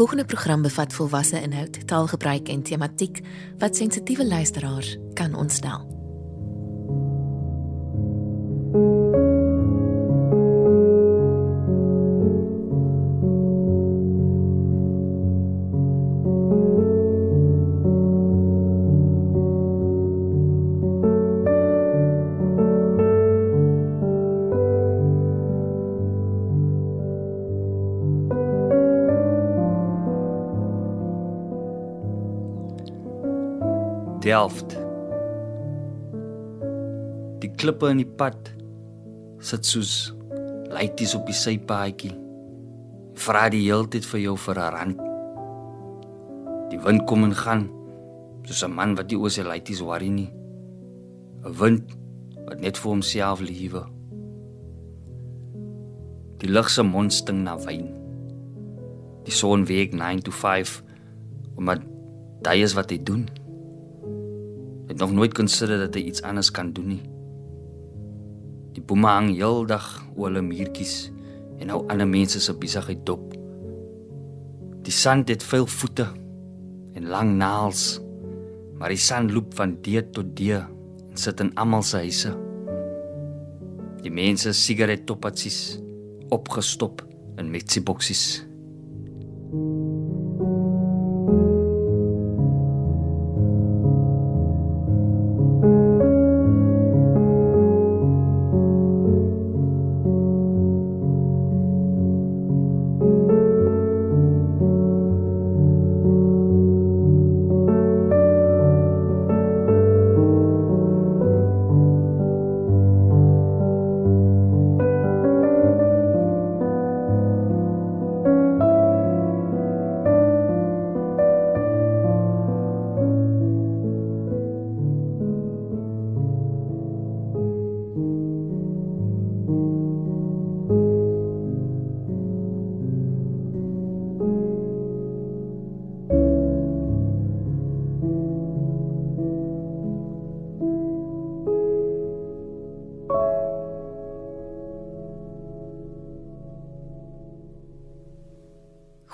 Volgende program bevat volwasse inhoud, taalgebruik en tematiek wat sensitiewe luisteraars kan ontstel. Delft. Die klippe in die pad sit soos leities op die sypaadjie. Vra die heeltyd vir jou vir 'n rand. Die wind kom en gaan soos 'n man wat nie oor sy leities worry nie. 'n Wind wat net vir homself lewe. Die lug se mond sting na wyn. Die son week 9 to 5 omdat daai is wat hy doen het nog nooit konsider dat hy iets anders kan doen nie. Die bome hang heeldag oor hulle muurtjies en hou ander mense se besigheid dop. Die sand het veel voete en lang naels, maar die sand loop van deur tot deur en sit in almal se huise. Die mense sigarettopatsies opgestop in metsieboksies.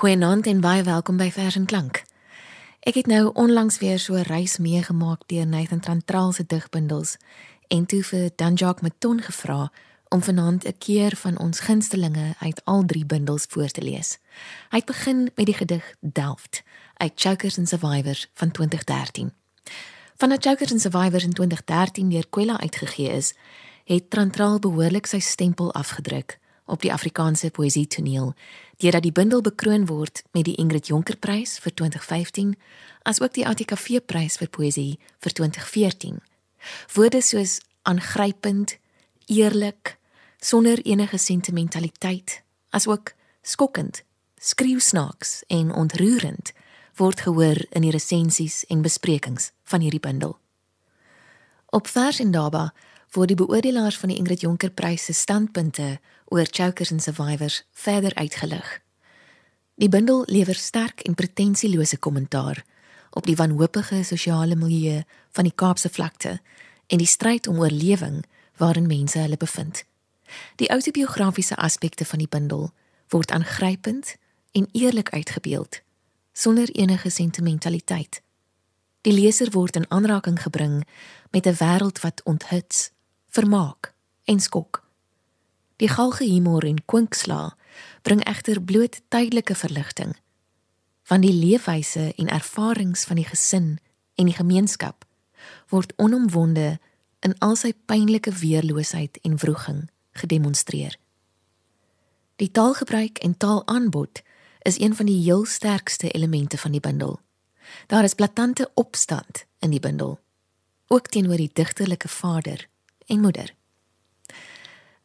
Goeienaand en baie welkom by Vers en Klank. Ek het nou onlangs weer so 'n reis meegemaak deur Nathan Trantraal se digbundels en toe vir Danjak Meton gevra om vanaand 'n keer van ons gunstelinge uit al drie bundels voor te lees. Hy het begin met die gedig Delft uit Chokers and Survivors van 2013. Vandat Chokers and Survivors in 2013 deur Kwela uitgegee is, het Trantraal behoorlik sy stempel afgedruk op die Afrikaanse poësie toneel deurdat die bundel bekroon word met die Ingrid Jonker Prys vir 2015 asook die ATKV Prys vir poësie vir 2014. Woorde soos aangrypend, eerlik, sonder enige sentimentaliteit, asook skokkend, skreeusnaaks en ontroerend word gehoor in die resensies en besprekings van hierdie bundel. Op vers en daba word die beoordelaars van die Ingrid Jonker Prys se standpunte oor chokers en survivors verder uitgelig. Die bundel lewer sterk en pretensielose kommentaar op die wanhoopige sosiale milieu van die Kaapse vlakte en die stryd om oorlewing waarin mense hulle bevind. Die autobiografiese aspekte van die bundel word aangrypend en eerlik uitgebeeld sonder enige sentimentaliteit. Die leser word in aanraking gebring met 'n wêreld wat onthuts, vermaak en skok. Die galge humor en kwinksla bring egter bloot tydelike verligting van die leefwyse en ervarings van die gesin en die gemeenskap word onomwonde in al sy pynlike weerloosheid en wroging gedemonstreer. Die taalgebruik en taalaanbod is een van die heel sterkste elemente van die bundel. Daar is blaatante opstand in die bundel, ook teenoor die digterlike vader en moeder.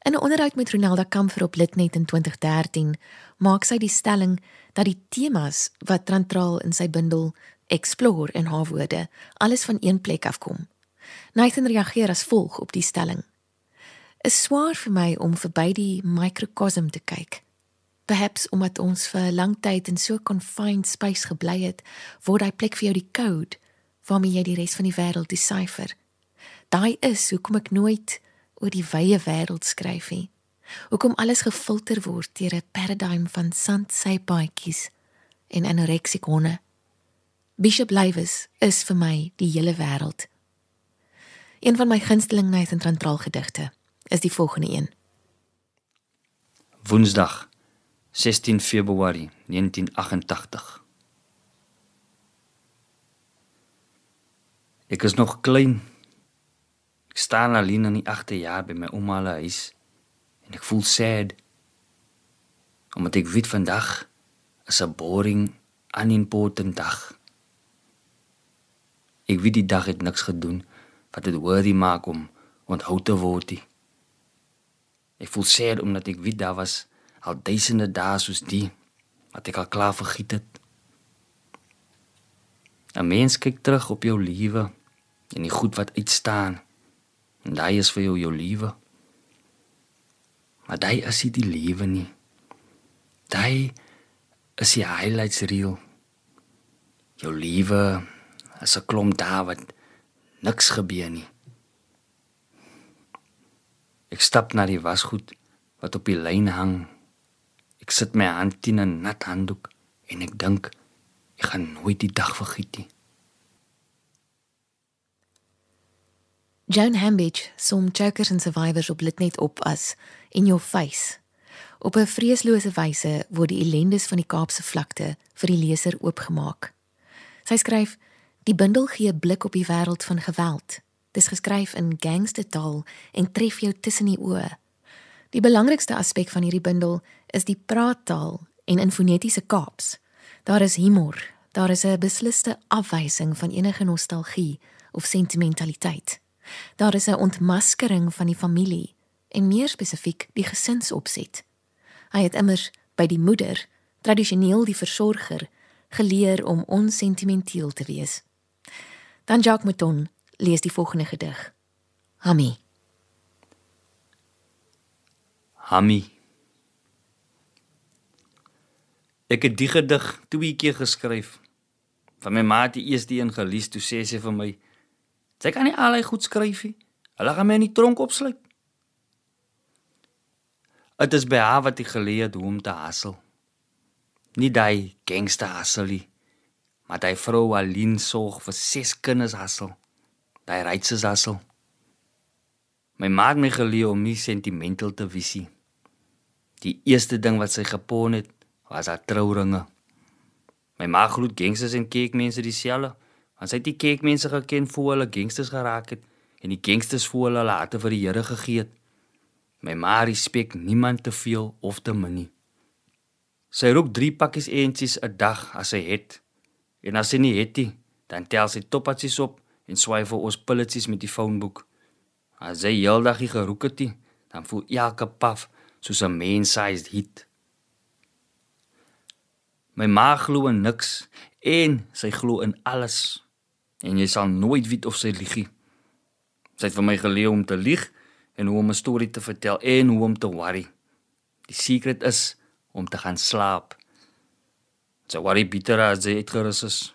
In 'n onderhoud met Ronelda Kamfer op Litnet in 2013, maak sy die stelling dat die temas wat Trantraal in sy bundel Explore in haar woorde alles van een plek afkom. Nathan reageer as volg op die stelling: "Is swaar vir my om verby die microcosm te kyk. Perhaps omdat ons vir 'n lang tyd in so confined space gebly het, word hy plek vir jou die code waarmee jy die res van die wêreld decipher. Daai is hoekom ek nooit oor die wye wêreld skryf nie. Hoekom alles gefilter word deur 'n paradigm van sandsypaadjies en anoreksikone. Bishop Lywes is vir my die hele wêreld. Een van my gunsteling Nathan Trantraal gedigte is die volgende een. Woensdag 16 Februarie 1988 Ek is nog klein. Ek staan alleen in die agterjaar by my ouma se huis en ek voel sad. Omdat ek weet vandag is 'n boring, unimportant dag. Ek weet die dag het niks gedoen wat dit worthy maak om onthou te word. Nie. Ek voel sad omdat ek weet daar was al duisende dae soos die wat ek al klaar vergiet het. 'n Mens kyk terug op jou lewe en die goed wat uitstaan. En daai is vir jou jou lewe. Maar daai is nie die lewe nie. Daai is die highlights reel. Jou lewe is 'n klomp daar wat niks gebeur nie. Ek stap na die wasgoed wat op die lyn hang. Ek sit my hand in 'n nat handdoek en ek dink ek gaan nooit die dag vergeet nie. Joan Hambidge som Chokers and Survivors op Litnet op as in your face. Op 'n vreeslose wyse word die ellendes van die Kaapse vlakte vir die leser oopgemaak. Sy skryf: "Die bundel gee 'n blik op die wêreld van geweld. Dis geskryf in gangstertaal en tref jou tussen die oë. Die belangrikste aspek van hierdie bundel is die praattaal en in fonetiese Kaaps. Daar is humor, daar is 'n besliste afwysing van enige nostalgie of sentimentaliteit." Daar is 'n ontmaskering van die familie en meer spesifiek die gesinsopset. Hy het immers by die moeder, tradisioneel die versorger, geleer om onsentimenteel te wees. Dan Jacques Mouton lees die volgende gedig. Hami. Hami. Ek het die gedig twee keer geskryf. Van my ma het die eerste een gelees toe sê sy vir my Sy kan nie al hy goed skryf nie. Hulle gaan my in die tronk opsluit. Dit is by haar wat ek geleer het hoe om te hassel. Nie daai gangster hassel nie, maar daai vrou alleen sorg vir ses kinders hassel. Daai rytses hassel. My ma het my geleer om nie sentimental te wees nie. Die eerste ding wat sy gepon het, was haar trouringe. My ma glo gangsters en kerkmense dieselfde. Want sy het die kerkmense geken voor hulle gangsters geraak het en die gangsters voor hulle later vir die Here gegee het. My ma respek niemand te veel of te min nie. Sy rook 3 pakkies eentjies 'n dag as sy het. En as sy nie het nie, dan tel sy toppatjies op en swaai vir ons pilletjies met die foonboek. As sy heeldag hier geroek het, nie, dan voel elke paf soos 'n man-sized hit. My ma glo in niks en sy glo in alles en jy sal nooit weet of sy lieg nie. Sy het vir my geleer om te lieg en hoe om 'n storie te vertel en hoe om te worry. Die sekret is om te gaan slaap. Sy worry bitter as jy uitgerus is.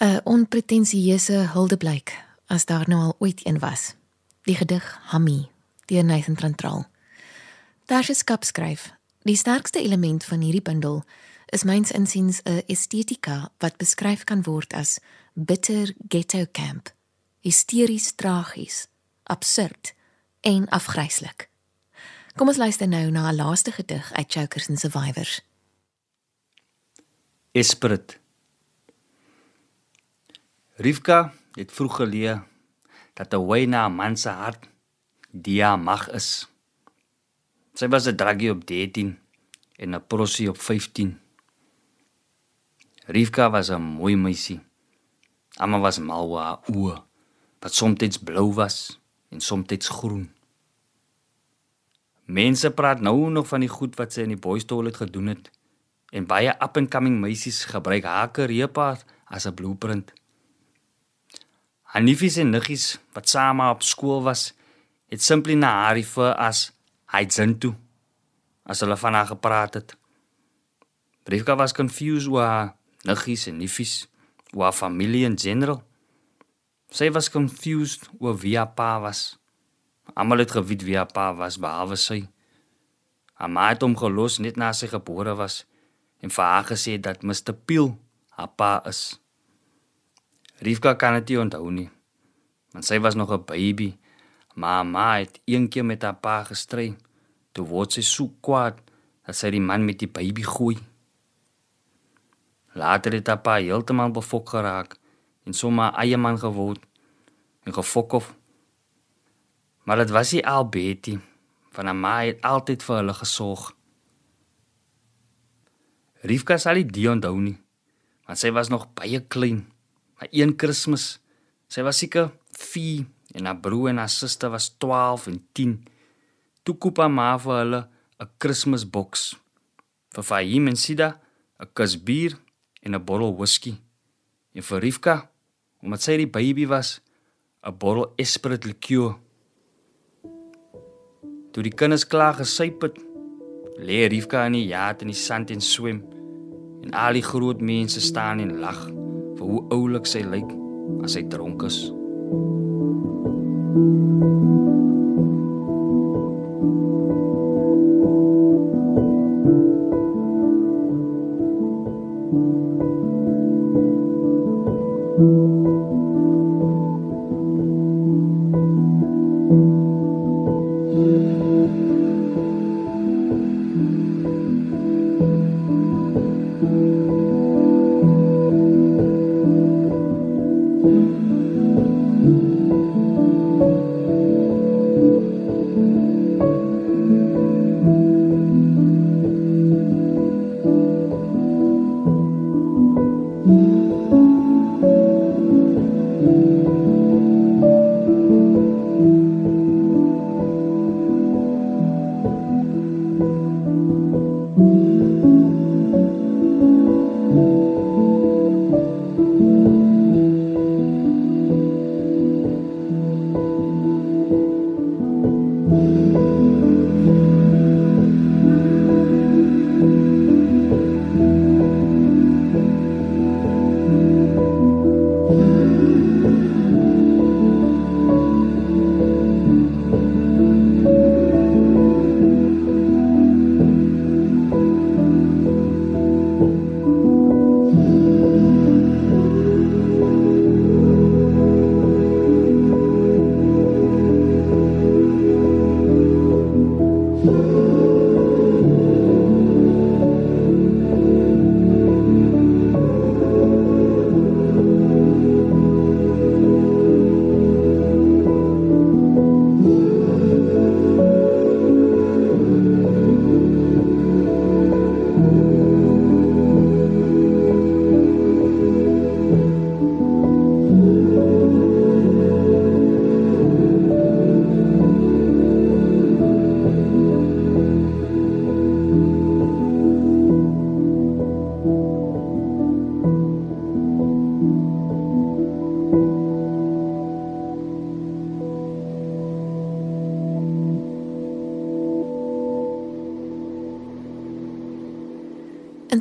'n Onpretensieuse huldeblyk as daar nou al ooit een was. Die gedig Hammy deur Nathan Trantral. Daar is skep skryf. Die sterkste element van hierdie bundel is myns insiens 'n estetika wat beskryf kan word as bitter ghetto camp, hysteries tragies, absurd en afgryslik. Kom ons luister nou na 'n laaste gedig uit Chokers and Survivors. Esprit. Rivka het vroeg geleer dat 'n wy na 'n man se hart die mag is. Sy was 'n draggie op 13 en 'n prosie op 15. Rivka was 'n mooi meisie. Amma was mal oor haar oë, wat soms blou was en soms groen. Mense praat nou nog van die goed wat sy in die boys toilet gedoen het en baie up and coming meisies gebruik haar karierpad as 'n blueprint. Hanifies en niggies wat saam op skool was, het simply na haar refer as Haidzentu as hulle van haar gepraat het. Rivka was confused oor haar niggies en niefies, oor familie in general. Sy was confused oor wie haar pa was. Almal het geweet wie haar pa was behalwe sy. Haar ma het hom gelos net na sy gebore was en vir haar gesê dat Mr. Peel haar pa is. Rivka kan dit nie onthou nie. Want sy was nog 'n baby. Maar ma het een keer met haar pa gestry. Toe word sy so kwaad dat sy die man met die baby gooi. Later het haar pa heeltemal befok geraak en sommer eie man geword en gefok of. Maar dit was nie al Betty van haar ma het altyd vir hulle gesorg. Rivka sal die onthou nie, want sy was nog baie klein. Maar een Kersfees, sy was seker 4 en haar broer en haar suster was 12 en 10. Toe koop haar ma vir hulle 'n Kersboks vir Fahim en Sida 'n kus bier en 'n bottel whisky. En vir Rivka, omdat sy die baby was, 'n bottel Esprit liqueur. Toe die kinders klaar gesuip het, lê Rivka in die jaat in die sand en swem. En al die groot mense staan en lag vir hoe oulik sy lyk as sy dronk is. In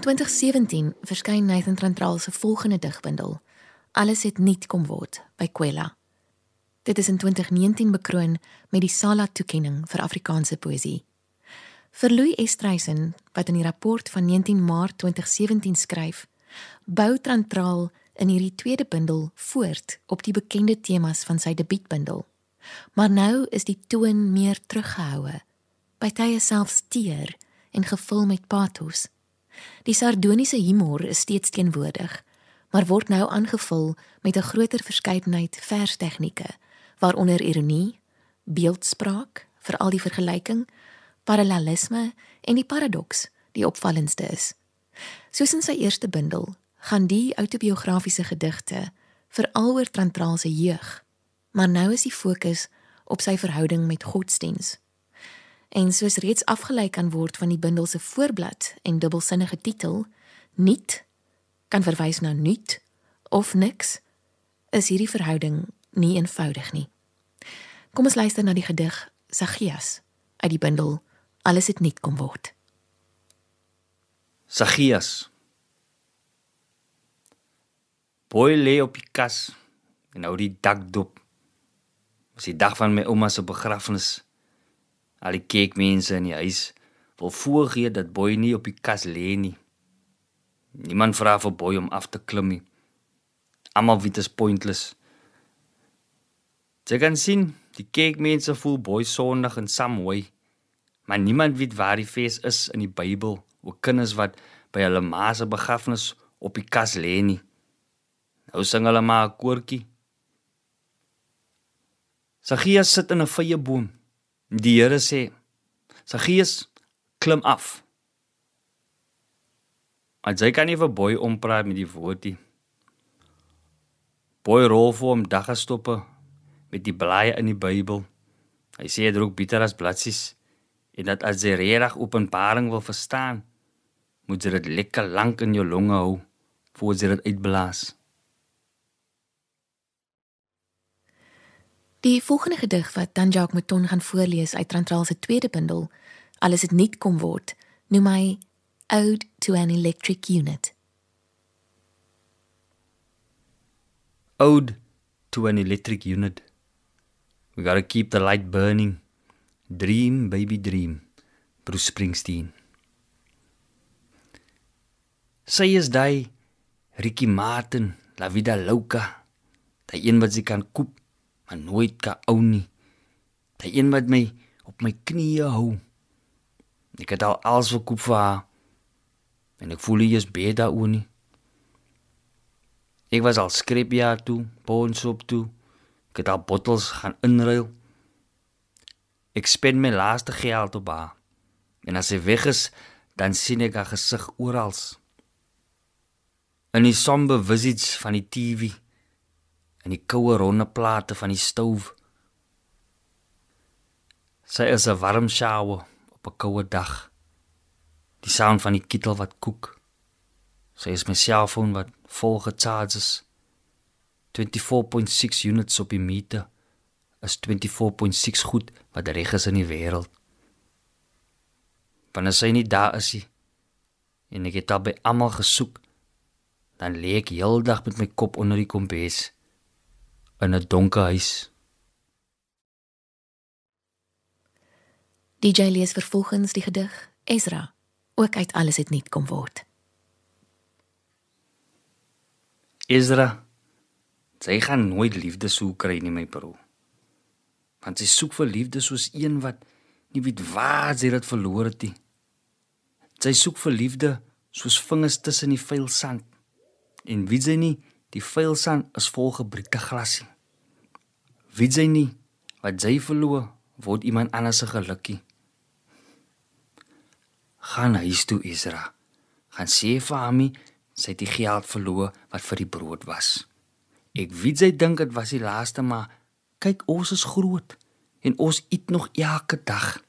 2017 verskyn Nathan Trantral se volgende digbundel, Alles het nuut kom word by Kwela. Dit is in 2019 bekroon met die Sala toekenning vir Afrikaanse poësie. Vir Louis Estreisen, wat in die rapport van 19 Maart 2017 skryf, bou Trantral in hierdie tweede bundel voort op die bekende temas van sy debuutbundel. Maar nou is die toon meer teruggehoue, by tye selfs teer en gevul met pathos. Die sardoniese humor is steeds teenwoordig, maar word nou aangevul met 'n groter verskeidenheid verstegnieke, waaronder ironie, beeldspraak, veral die vergelyking, parallelisme en die paradoks, die opvallendste is. Soos in sy eerste bundel, gaan die autobiografiese gedigte veral oor Trantraal se jeug, maar nou is die fokus op sy verhouding met godsdiens en soos reeds afgelei kan word van die bundel se voorblad en dubbelsinnige titel nuut kan verwys na nuut of niks is hierdie verhouding nie eenvoudig nie. Kom ons luister na die gedig Sagias uit die bundel alles het nuut kom word. Sagias Boy lê op die kas en nou die dak dop. Was die dag van my ouma se begrafnis Al die kerkmense in die huis wil voorgee dat boy nie op die kas lê nie. Niemand vra vir boy om af te klim nie. Almal weet dit is pointless. Jy kan sien, die kerkmense voel boy sondig in some way. Maar niemand weet waar die fees is in die Bybel, ook kinders wat by hulle ma se begrafnis op die kas lê nie. Nou sing hulle maar 'n koortjie. Sagias sit in 'n vrye boom. Die Here sê: "Sagias, klim af." Maar jy kan nie vir boy ompraat met die woordie. Boy rol vir hom daggestoppe met die blaaie in die Bybel. Hy sê dit rook bitter as bladsies en dat as jy regtig openbaring wil verstaan, moet jy dit lekker lank in jou longe hou voor jy dit uitblaas. Die volgende gedig wat Jacques Mouton gaan voorlees uit Trantraal se tweede bundel, Alles het nie kom word, noem hy Ode to an Electric Unit. Ode to an Electric Unit. We got to keep the light burning. Dream baby dream. Bruce Springsteen. Sy is daai Ricky Martin, La Vida Loca. Daai een wat jy kan koop maar nooit kan ou nie. Daai een wat my op my knieë hou. Ek het al alles verkoop vir haar. En ek voel jy is beter daaroor nie. Ek was al skrepjaar toe, ponsop toe. Ek het al bottels gaan inruil. Ek spend my laaste geld op haar. En as sy weg is, dan sien ek haar gesig oral. In die somber visits van die TV en die koue ronde plate van die stoof. Sy is 'n warm shower op 'n koue dag. Die sound van die ketel wat kook. Sy is my selfoon wat vol gecharge is. 24.6 units op die meter is 24.6 goed wat reg is in die wêreld. Wanneer sy nie daar is nie en ek het daar by almal gesoek, dan lê ek heeldag met my kop onder die kombuis in 'n donker huis. DJ lees vervolgens die gedig Ezra, ook uit alles het nie kom word. Ezra, sy gaan nooit liefde soek kry nie my broer. Want sy soek vir liefde soos een wat nie weet waar sy dit verloor het nie. Sy soek vir liefde soos vingers tussen die vuil sand. En weet sy nie die vuil sand is vol gebreekte glasie. Weet sy nie wat sy verloor word iemand anders se gelukkie. Gaan huis toe Ezra. Gaan sê vir Ami sy het die geld verloor wat vir die brood was. Ek weet sy dink dit was die laaste maar kyk ons is groot en ons eet nog elke dag.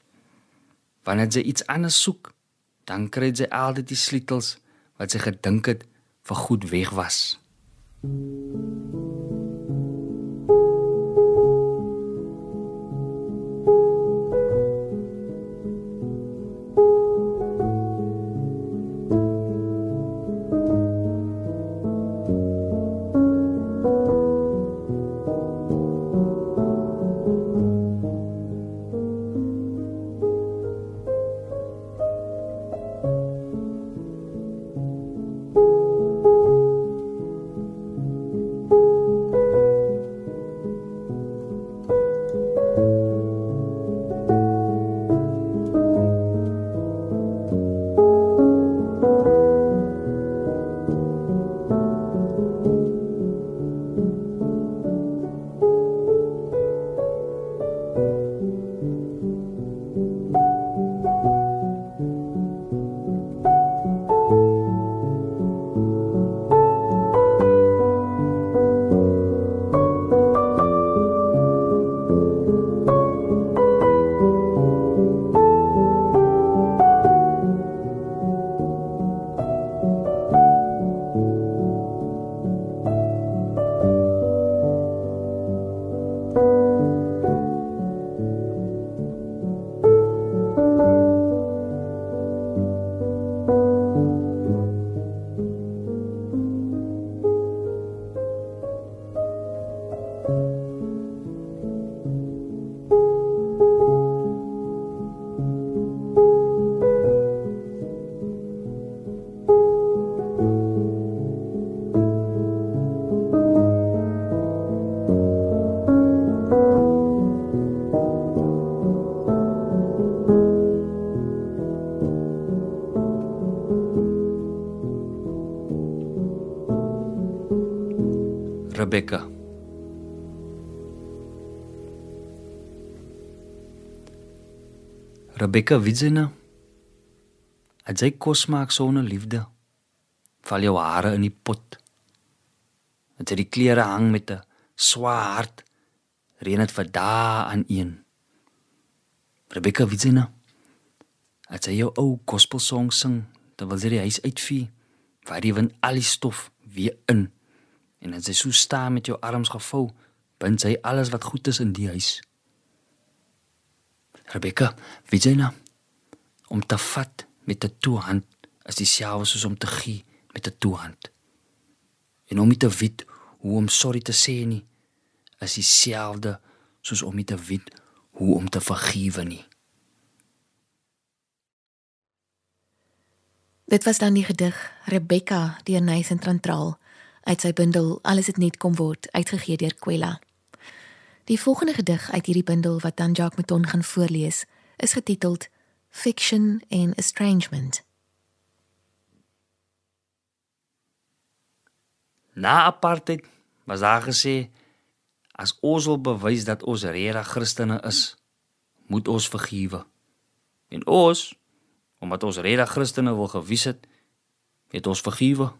Wanneer jy iets anders soek, dan kry jy altyd die sleutels wat jy gedink het vir goed weg was. Thank you. Rebecca. Rebecca Widzena. As jy kos maak sonder liefde, val jou hare in die pot. As jy die klere hang met 'n swaar hart, reën dit vir dae aan een. Rebecca Widzena. As jy jou ou gospelsong sing, dan wil jy die huis uitvee, waar jy wen al die stof weer in. En as jy so staan met jou arms gevou, bind jy alles wat goed is in die huis. Rebecca, weet jy nou om te vat met 'n toehand is dieselfde soos om te gee met 'n toehand. En om te weet hoe om sorry te sê nie is dieselfde soos om te weet hoe om te vergewe nie. Dit was dan die gedig Rebecca deur Nathan Trantraal uit sy bundel Alles het net kom word uitgegee deur Kwela. Die volgende gedig uit hierdie bundel wat dan Jacques Mouton gaan voorlees, is getiteld Fiction and Estrangement. Na apartheid was daar gesê as ons wil bewys dat ons regtig Christene is, moet ons vergewe. En ons, omdat ons regtig Christene wil gewys het, het ons vergewe.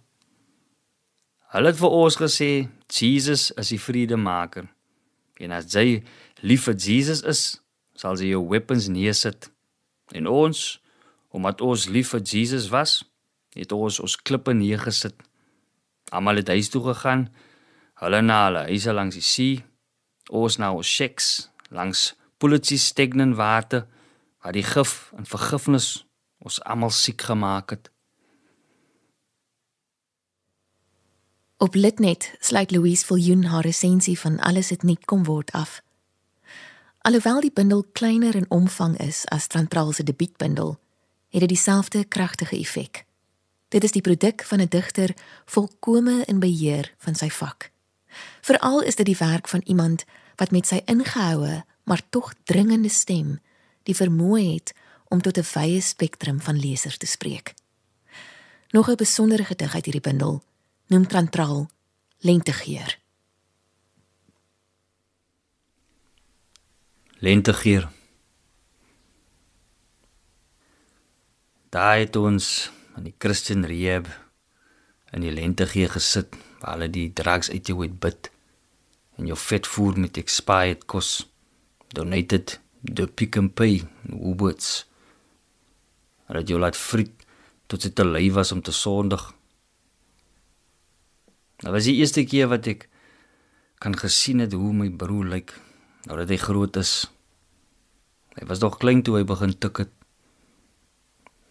Hulle het vir ons gesê Jesus is die vredemaker. En as jy lief vir Jesus is, sal jy jou weapons neersit. En ons, omdat ons lief vir Jesus was, het ons ons klippe neergesit. Almal het huis toe gegaan. Hulle na hulle huise langs die see. Ons na ons shacks langs Pulitsi Stegnen water waar die gif en vergifnis ons almal siek gemaak het. Op Litnet sluit Louise Viljoen haar resensie van Alles het nie kom word af. Alhoewel die bundel kleiner in omvang is as Trantraal se debuutbundel, het dit dieselfde kragtige effek. Dit is die produk van 'n digter volkome in beheer van sy vak. Veral is dit die werk van iemand wat met sy ingehoue, maar tog dringende stem die vermoë het om tot 'n wye spektrum van lesers te spreek. Nog 'n besondere gedig uit hierdie bundel noem Trantraal lentegeur. Lentegeur. Daai het ons in die Christian Rehab in die lentegeur gesit waar hulle die drugs uit jou uitbid en jou vet voer met expired kos donated the pick and pay Woolworths. Hulle het jou laat friet tot dit te lui was om te sondig Dit was die eerste keer wat ek kan gesien het hoe my broer lyk nou dat hy groot is. Hy was nog klein toe hy begin tik het.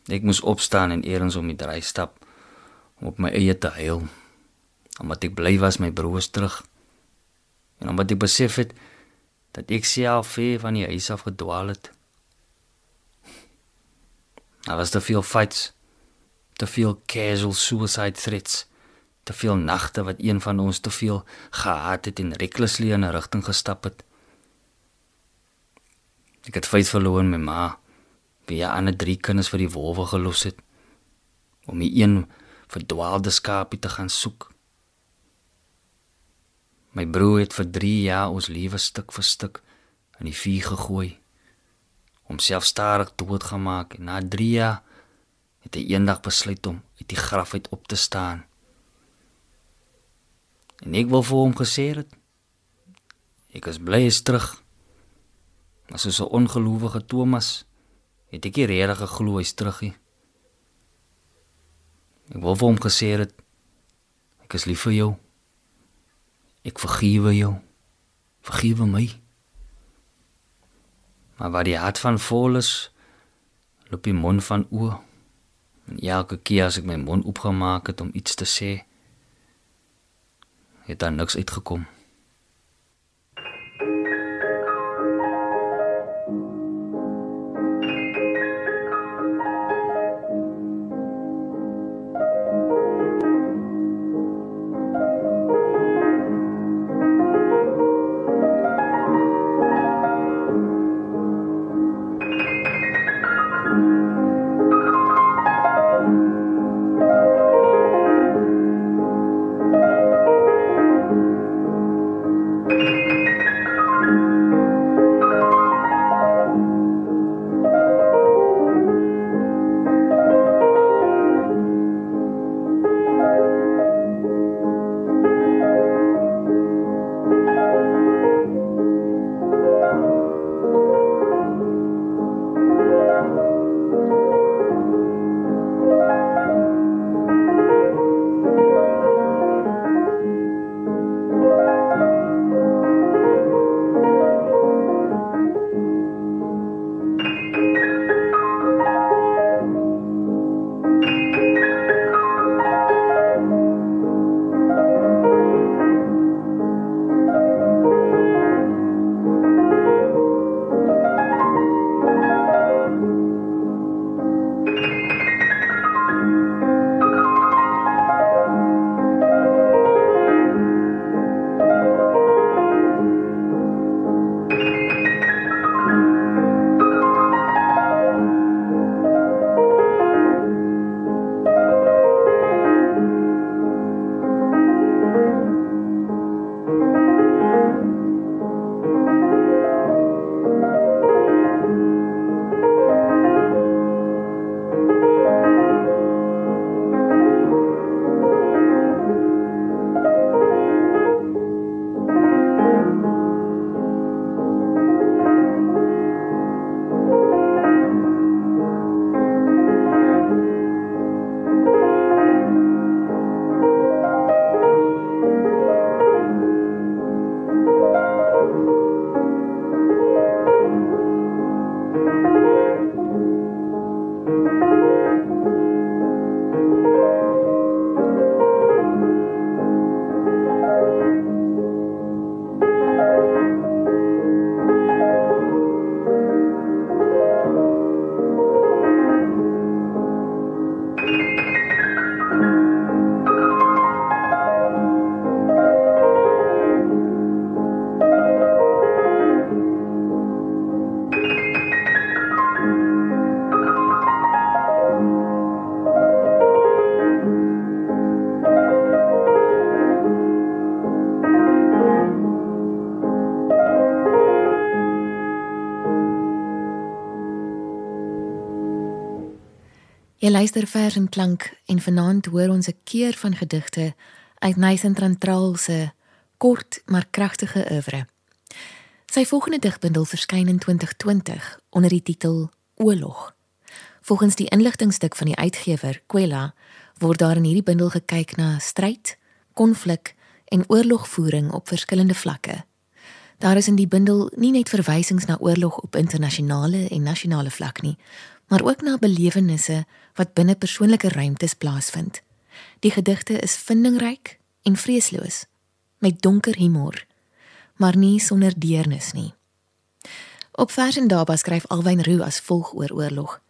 Ek moes opstaan en eers om die draai stap om op my eie te huil. Omdat ek bly was my broer is terug. En omdat ek besef het dat ek self ver van die huis af gedwaal het. Daar was te veel fights, te veel casual suicide threats te veel nagte wat een van ons te veel gehaat het en recklessly in 'n rigting gestap het. Ek het vyf verloor met ma. Wie aan 'n drie kinders vir die wolwe gelos het om die een verdwaalde skaapie te gaan soek. My broer het vir 3 jaar ons lewe stuk vir stuk in die vuur gegooi om selfstadig dood gemaak en na 3 jaar het hy eendag besluit om uit die graf uit op te staan. En ek wil vir hom gesê het ek is bly is terug. Maar soos 'n ongelowige Thomas het ek nie regtig geglo hy's terug nie. Ek wil vir hom gesê het ek is lief vir jou. Ek vergewe jou. Vergewe my. Maar waar die hart van vol is, loop die mond van oor. En elke keer as ek my mond oopgemaak het om iets te sê, het daar niks uitgekom. Jy luister vers en klank en vanaand hoor ons 'n keer van gedigte uit Nathan Trantraal se kort maar kragtige oeuvre. Sy volgende digbundel verskyn in 2020 onder die titel Oorlog. Volgens die inligtingstuk van die uitgewer, Kwela, word daar in hierdie bundel gekyk na stryd, konflik en oorlogvoering op verskillende vlakke. Daar is in die bundel nie net verwysings na oorlog op internasionale en nasionale vlak nie, maar ook na belewennisse wat binne persoonlike ruimtes plaasvind. Die gedigte is vindingryk en vreesloos, met donker humor, maar nie sonder deernis nie. Op vers en daarba skryf Alwyn Roo as volg oor oorlog.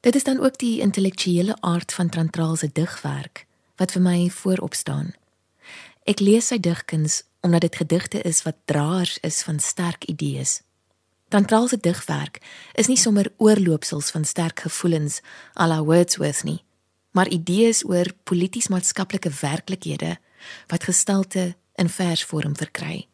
Dit is dan ook die intellektuele aard van Trantraal se digwerk wat vir my voorop staan. Ek lees sy digkuns omdat dit gedigte is wat draers is van sterk idees. Trantraal se digwerk is nie sommer oorloopsels van sterk gevoelens à la Wordsworth nie, maar idees oor polities-maatskaplike werklikhede wat gestalte in versvorm verkry.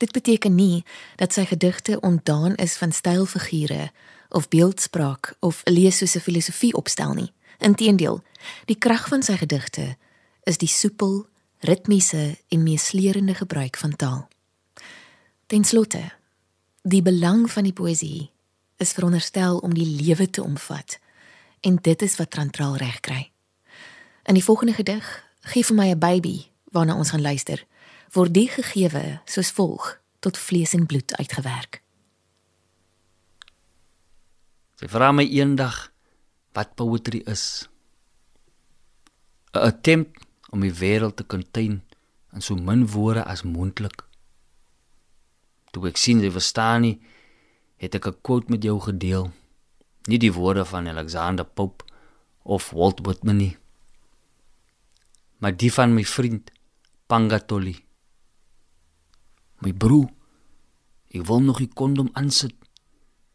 Dit beteken nie dat sy gedigte ontdaan is van stylfigure of beeldspraak of lees soos 'n filosofie opstel nie. Inteendeel, die krag van sy gedigte is die soepel, ritmiese en meeslerende gebruik van taal. Ten slotte, die belang van die poësie is veronderstel om die lewe te omvat en dit is wat Trantraal reg kry. In die volgende gedig, gee vir my 'n baby waarna ons gaan luister, word die gegewe soos volg tot vlees en bloed uitgewerk. Sy vra my eendag wat poetry is. 'n Attempt om die wêreld te contain in so min woorde as moontlik. Toe ek sien jy verstaan nie, het ek 'n quote met jou gedeel. Nie die woorde van Alexander Pope of Walt Whitman nie, maar die van my vriend Pangatoli. My broer, ek wil nog 'n kondom aansit.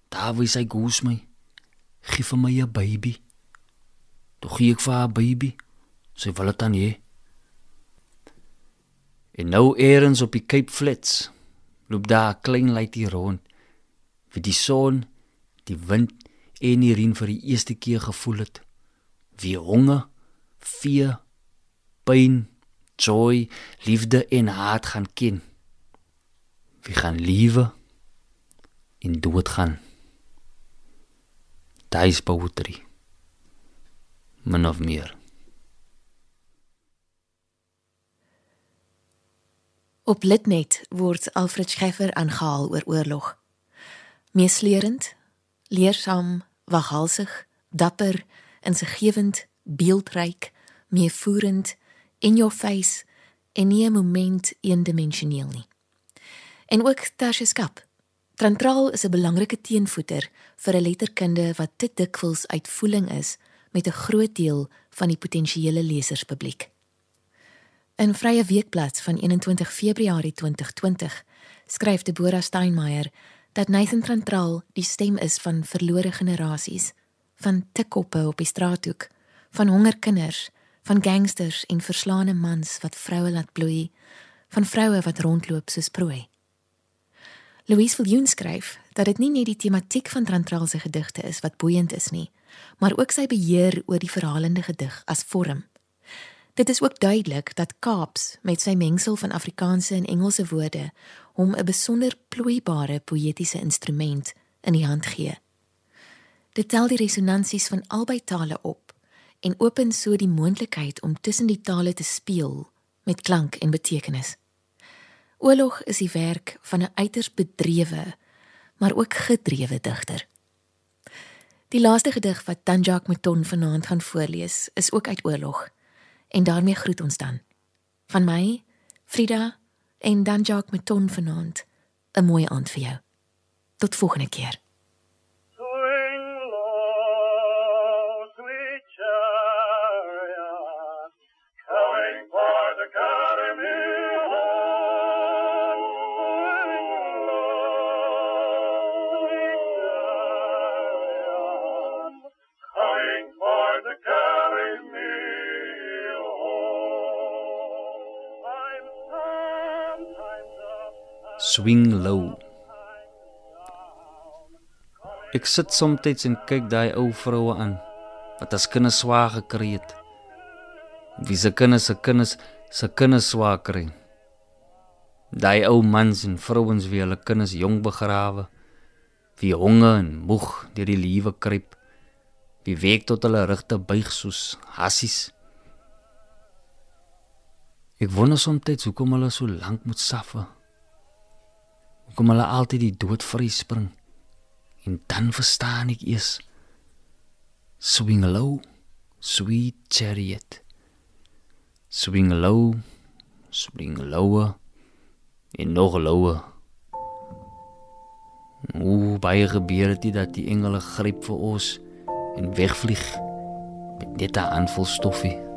Daar wys hy goes my gee vir my 'n baby. Toe gee ek vir haar baby. Sy wil dit dan hê. En nou eers op die Cape Flats loop daar 'n klein luitie rond. Wie die son, die wind en die reën vir die eerste keer gevoel het. Wie honger, vier, pyn, joy, liefde en haat gaan ken. Wie gaan liewe en dood gaan daai poetry min of meer op litnet word alfred scheffer aangehaal oor oorlog. Meeslerend leersaam waghalsig dapper insiggewend beeldryk meevoerend in your face en nie 'n moment eendimensioneel nie. En ook tersieskap Trantraal is 'n belangrike teenvoeter vir 'n letterkunde wat te dikwels uitvoering is met 'n groot deel van die potensiële leserspubliek. In Vrye Weekblad van 21 Februarie 2020 skryf Deborah Steinmeier dat Nathan Trantraal die stem is van verlore generasies, van tikkoppe op die straathoek, van hongerkinders, van gangsters en verslaane mans wat vroue laat bloei, van vroue wat rondloop soos prooi. Louise Viljoen skryf dat dit nie net die tematiek van Trantraal se gedigte is wat boeiend is nie, maar ook sy beheer oor die verhalende gedig as vorm. Dit is ook duidelik dat Kaaps met sy mengsel van Afrikaanse en Engelse woorde hom 'n besonder plooibare poëtiese instrument in die hand gee. Dit tel die resonansies van albei tale op en open so die moontlikheid om tussen die tale te speel met klank en betekenis. Oorlog is die werk van 'n uiters bedrewe, maar ook gedrewe digter. Die laaste gedig wat Tanjak Mouton vanaand gaan voorlees, is ook uit Oorlog. En daarmee groet ons dan. Van my, Frida en Tanjak Mouton vanaand, 'n mooi aand vir jou. Tot volgende keer. Swing low. Ek sit soms en kyk daai ou vroue aan wat as kinders swaar gekry het. Wie se kinders se kinders se kinders swaar kry. Daai ou mans en vrouens wie hulle kinders jong begrawe. Wie honger en moeg deur die lewe kruip. Wie week tot hulle rugte buig soos hassies. Ek wonder soms hoekom hulle so lank moet suffer. Hoekom hulle altyd die dood vryspring. En dan verstaan ek eers swing low, sweet chariot. Swing low, swing lower en nog lower. Hoe baie gebeur dit dat die engele gryp vir ons en wegvlieg met net 'n handvol stoffie.